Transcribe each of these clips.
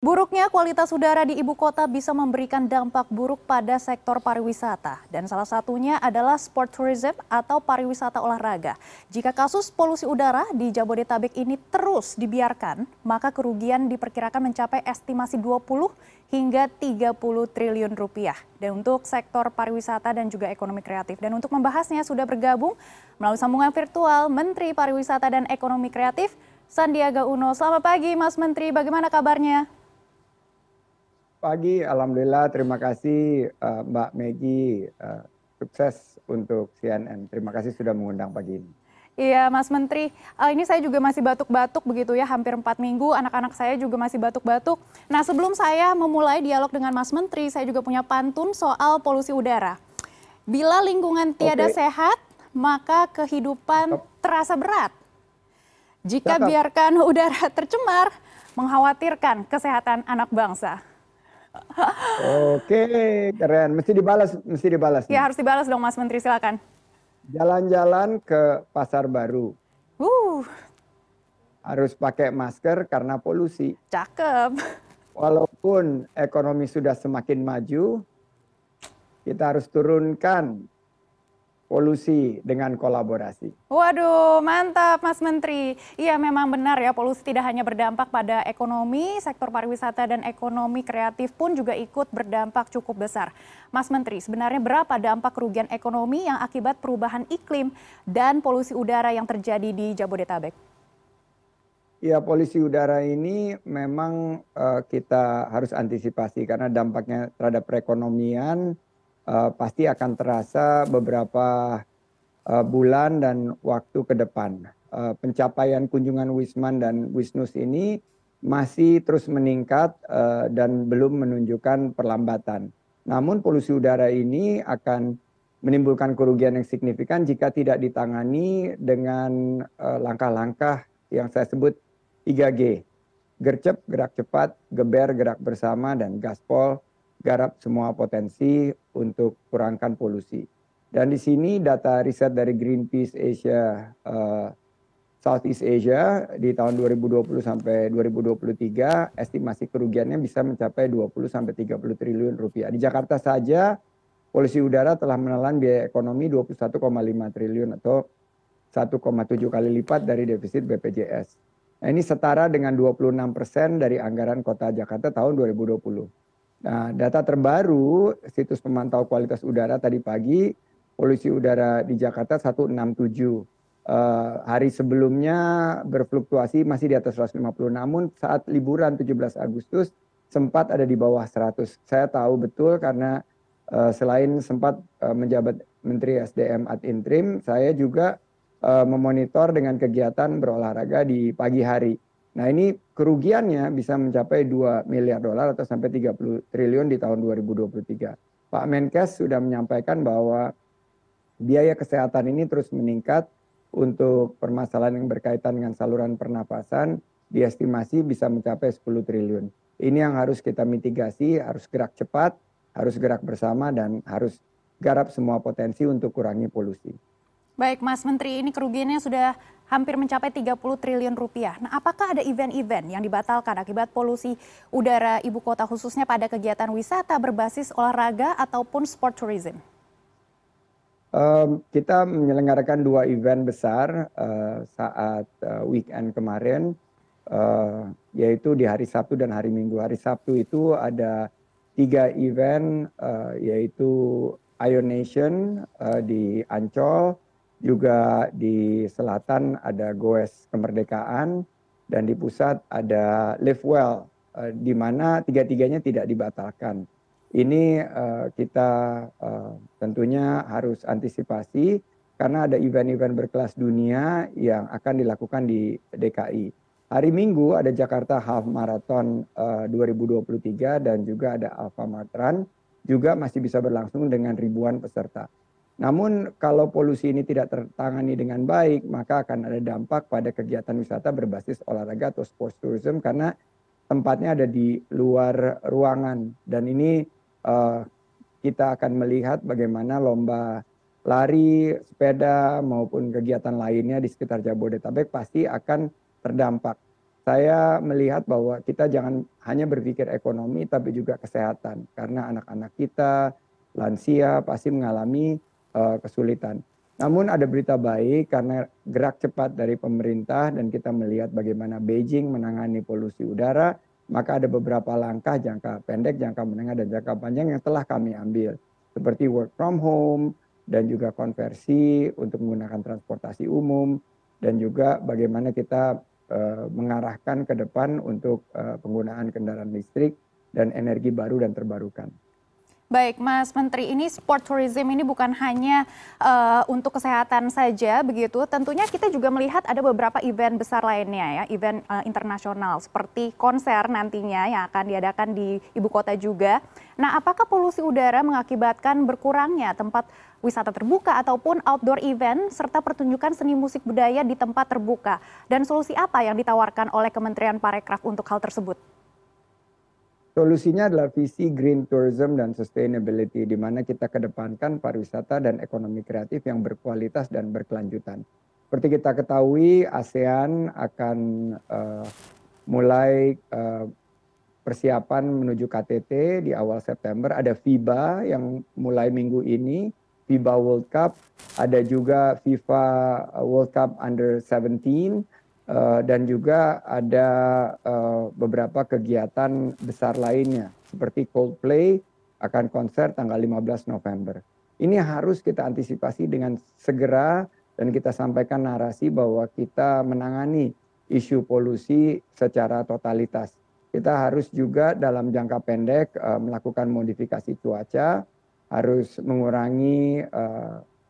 Buruknya kualitas udara di ibu kota bisa memberikan dampak buruk pada sektor pariwisata dan salah satunya adalah sport tourism atau pariwisata olahraga. Jika kasus polusi udara di Jabodetabek ini terus dibiarkan, maka kerugian diperkirakan mencapai estimasi 20 hingga 30 triliun rupiah. Dan untuk sektor pariwisata dan juga ekonomi kreatif. Dan untuk membahasnya sudah bergabung melalui sambungan virtual Menteri Pariwisata dan Ekonomi Kreatif Sandiaga Uno. Selamat pagi Mas Menteri, bagaimana kabarnya? Pagi alhamdulillah terima kasih uh, mbak Megi uh, sukses untuk CNN terima kasih sudah mengundang pagi ini Iya, Mas Menteri. Uh, ini saya juga masih batuk-batuk begitu ya, hampir empat minggu. Anak-anak saya juga masih batuk-batuk. Nah, sebelum saya memulai dialog dengan Mas Menteri, saya juga punya pantun soal polusi udara. Bila lingkungan tiada okay. sehat, maka kehidupan terasa berat. Jika biarkan udara tercemar, mengkhawatirkan kesehatan anak bangsa. Oke, keren. Mesti dibalas, mesti dibalas. Ya, harus dibalas dong Mas Menteri, silakan. Jalan-jalan ke pasar baru. Uh. Harus pakai masker karena polusi. Cakep. Walaupun ekonomi sudah semakin maju, kita harus turunkan polusi dengan kolaborasi. Waduh, mantap Mas Menteri. Iya memang benar ya polusi tidak hanya berdampak pada ekonomi, sektor pariwisata dan ekonomi kreatif pun juga ikut berdampak cukup besar. Mas Menteri, sebenarnya berapa dampak kerugian ekonomi yang akibat perubahan iklim dan polusi udara yang terjadi di Jabodetabek? Ya, polusi udara ini memang uh, kita harus antisipasi karena dampaknya terhadap perekonomian, pasti akan terasa beberapa uh, bulan dan waktu ke depan. Uh, pencapaian kunjungan Wisman dan Wisnus ini masih terus meningkat dan belum menunjukkan perlambatan. Namun polusi udara ini akan menimbulkan kerugian yang signifikan jika tidak ditangani dengan langkah-langkah yang saya sebut 3G. Gercep, gerak cepat, geber, gerak bersama, dan gaspol, garap semua potensi untuk kurangkan polusi. Dan di sini data riset dari Greenpeace Asia uh, Southeast Asia di tahun 2020 sampai 2023 estimasi kerugiannya bisa mencapai 20 sampai 30 triliun rupiah. Di Jakarta saja polusi udara telah menelan biaya ekonomi 21,5 triliun atau 1,7 kali lipat dari defisit BPJS. Nah, ini setara dengan 26 persen dari anggaran kota Jakarta tahun 2020. Nah, data terbaru situs pemantau kualitas udara tadi pagi, polusi udara di Jakarta 167. Uh, eh, hari sebelumnya berfluktuasi masih di atas 150. Namun saat liburan 17 Agustus sempat ada di bawah 100. Saya tahu betul karena uh, selain sempat uh, menjabat Menteri SDM ad interim, saya juga uh, memonitor dengan kegiatan berolahraga di pagi hari nah ini kerugiannya bisa mencapai 2 miliar dolar atau sampai 30 triliun di tahun 2023. Pak Menkes sudah menyampaikan bahwa biaya kesehatan ini terus meningkat untuk permasalahan yang berkaitan dengan saluran pernapasan diestimasi bisa mencapai 10 triliun. Ini yang harus kita mitigasi, harus gerak cepat, harus gerak bersama dan harus garap semua potensi untuk kurangi polusi. Baik Mas Menteri, ini kerugiannya sudah hampir mencapai 30 triliun rupiah. Nah, apakah ada event-event yang dibatalkan akibat polusi udara ibu kota khususnya pada kegiatan wisata berbasis olahraga ataupun sport tourism? Um, kita menyelenggarakan dua event besar uh, saat uh, weekend kemarin, uh, yaitu di hari Sabtu dan hari Minggu. Hari Sabtu itu ada tiga event, uh, yaitu Ion Nation uh, di Ancol, juga di selatan ada goes kemerdekaan dan di pusat ada live well uh, di mana tiga-tiganya tidak dibatalkan. Ini uh, kita uh, tentunya harus antisipasi karena ada event-event berkelas dunia yang akan dilakukan di DKI. Hari Minggu ada Jakarta Half Marathon uh, 2023 dan juga ada Alpha Run juga masih bisa berlangsung dengan ribuan peserta. Namun kalau polusi ini tidak tertangani dengan baik, maka akan ada dampak pada kegiatan wisata berbasis olahraga atau sports tourism karena tempatnya ada di luar ruangan dan ini uh, kita akan melihat bagaimana lomba lari, sepeda maupun kegiatan lainnya di sekitar Jabodetabek pasti akan terdampak. saya melihat bahwa kita jangan hanya berpikir ekonomi tapi juga kesehatan karena anak-anak kita lansia pasti mengalami kesulitan. Namun ada berita baik karena gerak cepat dari pemerintah dan kita melihat bagaimana Beijing menangani polusi udara, maka ada beberapa langkah jangka pendek, jangka menengah dan jangka panjang yang telah kami ambil seperti work from home dan juga konversi untuk menggunakan transportasi umum dan juga bagaimana kita Eh, mengarahkan ke depan untuk eh, penggunaan kendaraan listrik dan energi baru dan terbarukan. Baik, Mas Menteri, ini sport tourism ini bukan hanya uh, untuk kesehatan saja, begitu. Tentunya kita juga melihat ada beberapa event besar lainnya ya, event uh, internasional seperti konser nantinya yang akan diadakan di ibu kota juga. Nah, apakah polusi udara mengakibatkan berkurangnya tempat wisata terbuka ataupun outdoor event serta pertunjukan seni musik budaya di tempat terbuka? Dan solusi apa yang ditawarkan oleh Kementerian Parekraf untuk hal tersebut? Solusinya adalah visi green tourism dan sustainability, di mana kita kedepankan pariwisata dan ekonomi kreatif yang berkualitas dan berkelanjutan. Seperti kita ketahui, ASEAN akan uh, mulai uh, persiapan menuju KTT di awal September. Ada FIBA yang mulai minggu ini, FIBA World Cup, ada juga FIFA World Cup Under 17, Eh, dan juga ada uh, beberapa kegiatan besar lainnya seperti Coldplay akan konser tanggal 15 November. Ini harus kita antisipasi dengan segera dan kita sampaikan narasi bahwa kita menangani isu polusi secara totalitas. Kita harus juga dalam jangka pendek uh, melakukan modifikasi cuaca, harus mengurangi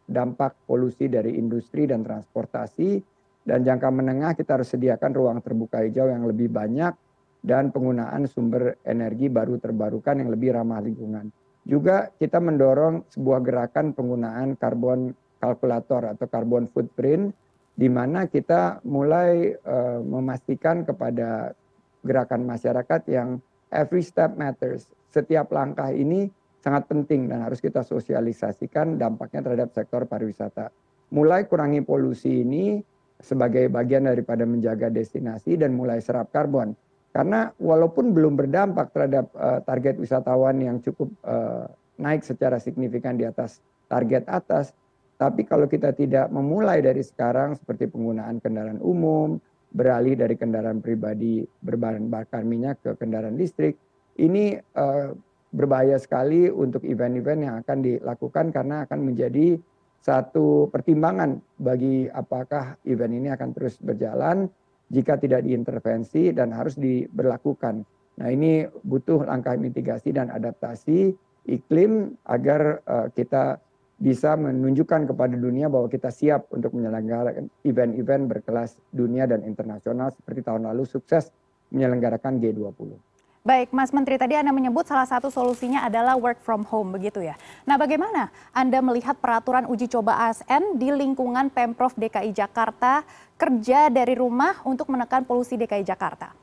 dampak polusi dari industri dan transportasi dan jangka menengah kita harus sediakan ruang terbuka hijau yang lebih banyak dan penggunaan sumber energi baru terbarukan yang lebih ramah lingkungan. Juga kita mendorong sebuah gerakan penggunaan karbon kalkulator atau karbon footprint di mana kita mulai uh, memastikan kepada gerakan masyarakat yang every step matters. Setiap langkah ini sangat penting dan harus kita sosialisasikan dampaknya terhadap sektor pariwisata. Mulai kurangi polusi ini sebagai bagian daripada menjaga destinasi dan mulai serap karbon. Karena walaupun belum berdampak terhadap uh, target wisatawan yang cukup uh, naik secara signifikan di atas target atas, tapi kalau kita tidak memulai dari sekarang seperti penggunaan kendaraan umum, beralih dari kendaraan pribadi berbahan bakar minyak ke kendaraan listrik, ini uh, berbahaya sekali untuk event-event yang akan dilakukan karena akan menjadi satu pertimbangan bagi apakah event ini akan terus berjalan jika tidak diintervensi dan harus diberlakukan. Nah ini butuh langkah mitigasi dan adaptasi iklim agar uh, kita bisa menunjukkan kepada dunia bahwa kita siap untuk menyelenggarakan event-event berkelas dunia dan internasional seperti tahun lalu sukses menyelenggarakan G20. Baik, Mas Menteri, tadi Anda menyebut salah satu solusinya adalah work from home, begitu ya. Nah, bagaimana Anda melihat peraturan uji coba ASN di lingkungan Pemprov DKI Jakarta kerja dari rumah untuk menekan polusi DKI Jakarta?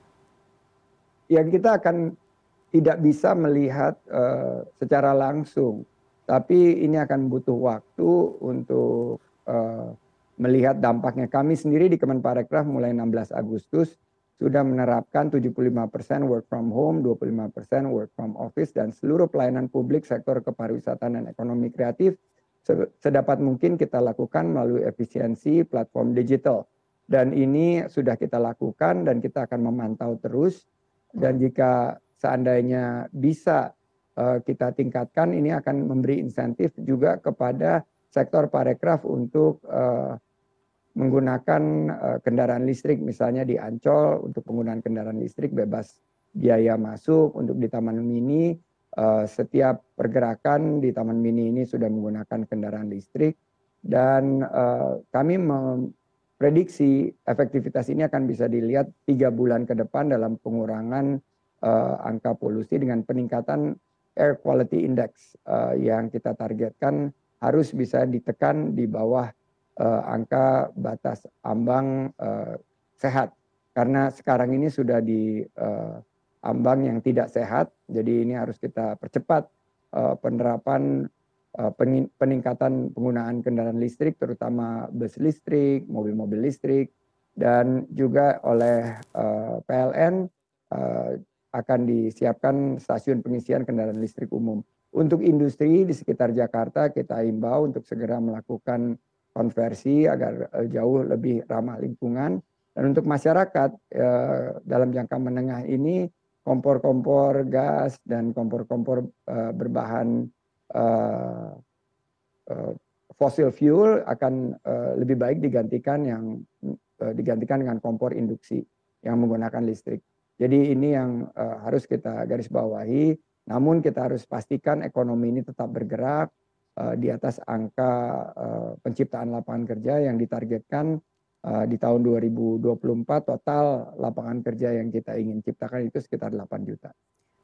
Ya, kita akan tidak bisa melihat uh, secara langsung, tapi ini akan butuh waktu untuk uh, melihat dampaknya. Kami sendiri di Kemenparekraf mulai 16 Agustus sudah menerapkan 75% work from home, 25% work from office, dan seluruh pelayanan publik sektor kepariwisataan dan ekonomi kreatif sedapat mungkin kita lakukan melalui efisiensi platform digital. Dan ini sudah kita lakukan dan kita akan memantau terus. Dan jika seandainya bisa uh, kita tingkatkan, ini akan memberi insentif juga kepada sektor parekraf untuk uh, menggunakan uh, kendaraan listrik misalnya di Ancol untuk penggunaan kendaraan listrik bebas biaya masuk untuk di Taman Mini uh, setiap pergerakan di Taman Mini ini sudah menggunakan kendaraan listrik. Dan uh, kami memprediksi efektivitas ini akan bisa dilihat tiga bulan ke depan dalam pengurangan angka polusi dengan peningkatan air quality index yang kita targetkan harus bisa ditekan di bawah angka batas ambang uh, sehat karena sekarang ini sudah di uh, ambang yang tidak sehat jadi ini harus kita percepat penerapan peningkatan penggunaan kendaraan listrik terutama bus listrik mobil-mobil listrik dan juga oleh uh, PLN uh, akan disiapkan stasiun pengisian kendaraan listrik umum. Untuk industri di sekitar Jakarta kita imbau untuk segera melakukan konversi agar uh, jauh lebih ramah lingkungan. Dan untuk masyarakat uh, dalam jangka menengah ini kompor-kompor gas dan kompor-kompor uh, berbahan fossil fuel akan lebih baik digantikan yang digantikan dengan kompor induksi yang menggunakan listrik. Jadi ini yang harus kita garis bawahi. Namun kita harus pastikan ekonomi ini tetap bergerak di atas angka uh, penciptaan lapangan kerja yang ditargetkan uh, di tahun 2024 total lapangan kerja yang kita ingin ciptakan itu sekitar 8 juta.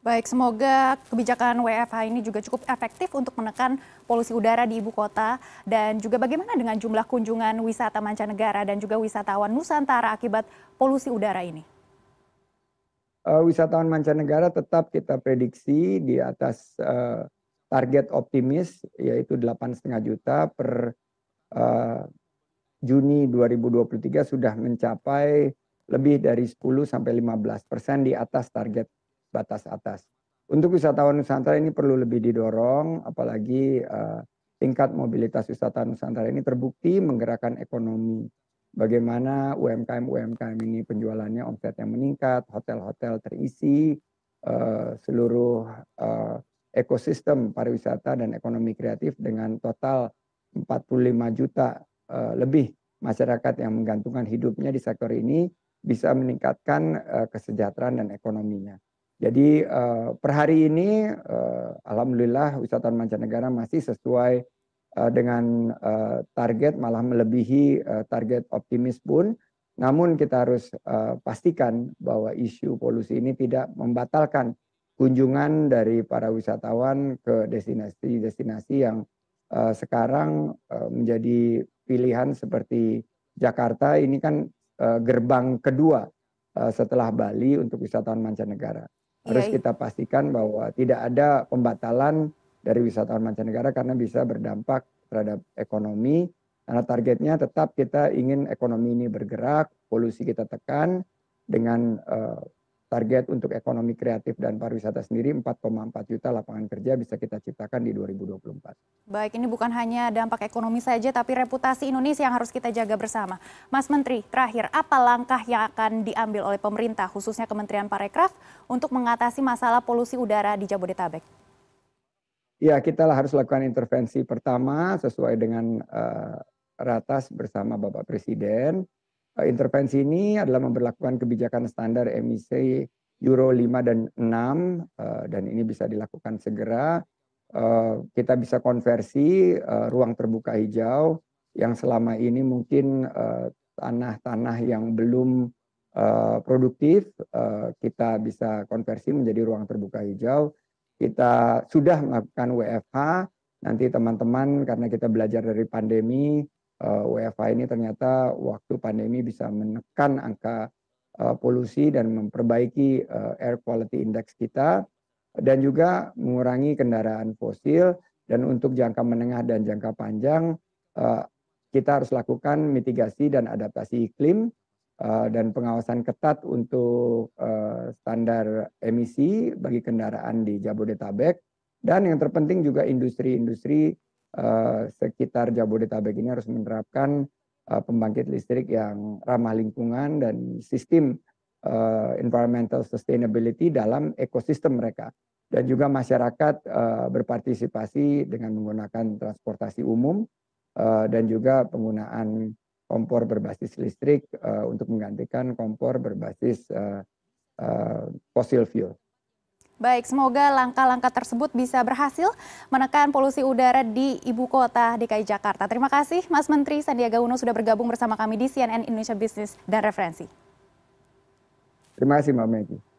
Baik, semoga kebijakan WFH ini juga cukup efektif untuk menekan polusi udara di ibu kota dan juga bagaimana dengan jumlah kunjungan wisata mancanegara dan juga wisatawan Nusantara akibat polusi udara ini. Uh, wisatawan mancanegara tetap kita prediksi di atas uh, target optimis yaitu 8,5 juta per uh, Juni 2023 sudah mencapai lebih dari 10 sampai 15 persen di atas target batas atas. Untuk wisatawan Nusantara ini perlu lebih didorong, apalagi uh, tingkat mobilitas wisatawan Nusantara ini terbukti menggerakkan ekonomi. Bagaimana UMKM-UMKM ini penjualannya omsetnya meningkat, hotel-hotel terisi, uh, seluruh uh, ekosistem pariwisata dan ekonomi kreatif dengan total 45 juta uh, lebih masyarakat yang menggantungkan hidupnya di sektor ini bisa meningkatkan uh, kesejahteraan dan ekonominya. Jadi uh, per hari ini alhamdulillah wisatawan mancanegara masih sesuai dengan target malah melebihi target optimis pun. Namun kita harus pastikan bahwa isu polusi ini tidak membatalkan kunjungan dari para wisatawan ke destinasi-destinasi yang uh, sekarang uh, menjadi pilihan seperti Jakarta ini kan uh, gerbang kedua uh, setelah Bali untuk wisatawan mancanegara. Harus iya, kita pastikan bahwa tidak ada pembatalan dari wisatawan mancanegara karena bisa berdampak terhadap ekonomi. Karena targetnya tetap kita ingin ekonomi ini bergerak, polusi kita tekan dengan uh, target untuk ekonomi kreatif dan pariwisata sendiri 4,4 juta lapangan kerja bisa kita ciptakan di 2024. Baik, ini bukan hanya dampak ekonomi saja, tapi reputasi Indonesia yang harus kita jaga bersama. Mas Menteri, terakhir, apa langkah yang akan diambil oleh pemerintah, khususnya Kementerian Parekraf, untuk mengatasi masalah polusi udara di Jabodetabek? Ya, kita harus lakukan intervensi pertama sesuai dengan uh, ratas bersama Bapak Presiden intervensi ini adalah memperlakukan kebijakan standar emisi Euro 5 dan 6 eh, dan ini bisa dilakukan segera. Eh, kita bisa konversi ruang terbuka hijau yang selama ini mungkin tanah-tanah yang belum produktif kita bisa konversi menjadi ruang terbuka hijau. Kita sudah melakukan WFH, nanti teman-teman karena kita belajar dari pandemi eh, WFH ini ternyata waktu pandemi bisa menekan angka uh, polusi dan memperbaiki uh, air quality index kita dan juga mengurangi kendaraan fosil. Dan untuk jangka menengah dan jangka panjang kita harus lakukan mitigasi dan adaptasi iklim dan pengawasan ketat untuk standar emisi bagi kendaraan di Jabodetabek. Dan yang terpenting juga industri-industri sekitar Jabodetabek ini harus menerapkan uh, pembangkit listrik yang ramah lingkungan dan sistem uh, environmental sustainability dalam ekosistem mereka dan juga masyarakat berpartisipasi dengan menggunakan transportasi umum dan juga penggunaan kompor berbasis listrik untuk menggantikan kompor berbasis fossil fuel. Baik, semoga langkah-langkah tersebut bisa berhasil menekan polusi udara di ibu kota DKI Jakarta. Terima kasih Mas Menteri Sandiaga Uno sudah bergabung bersama kami di CNN Indonesia Business dan Referensi. Terima kasih Mbak Megi.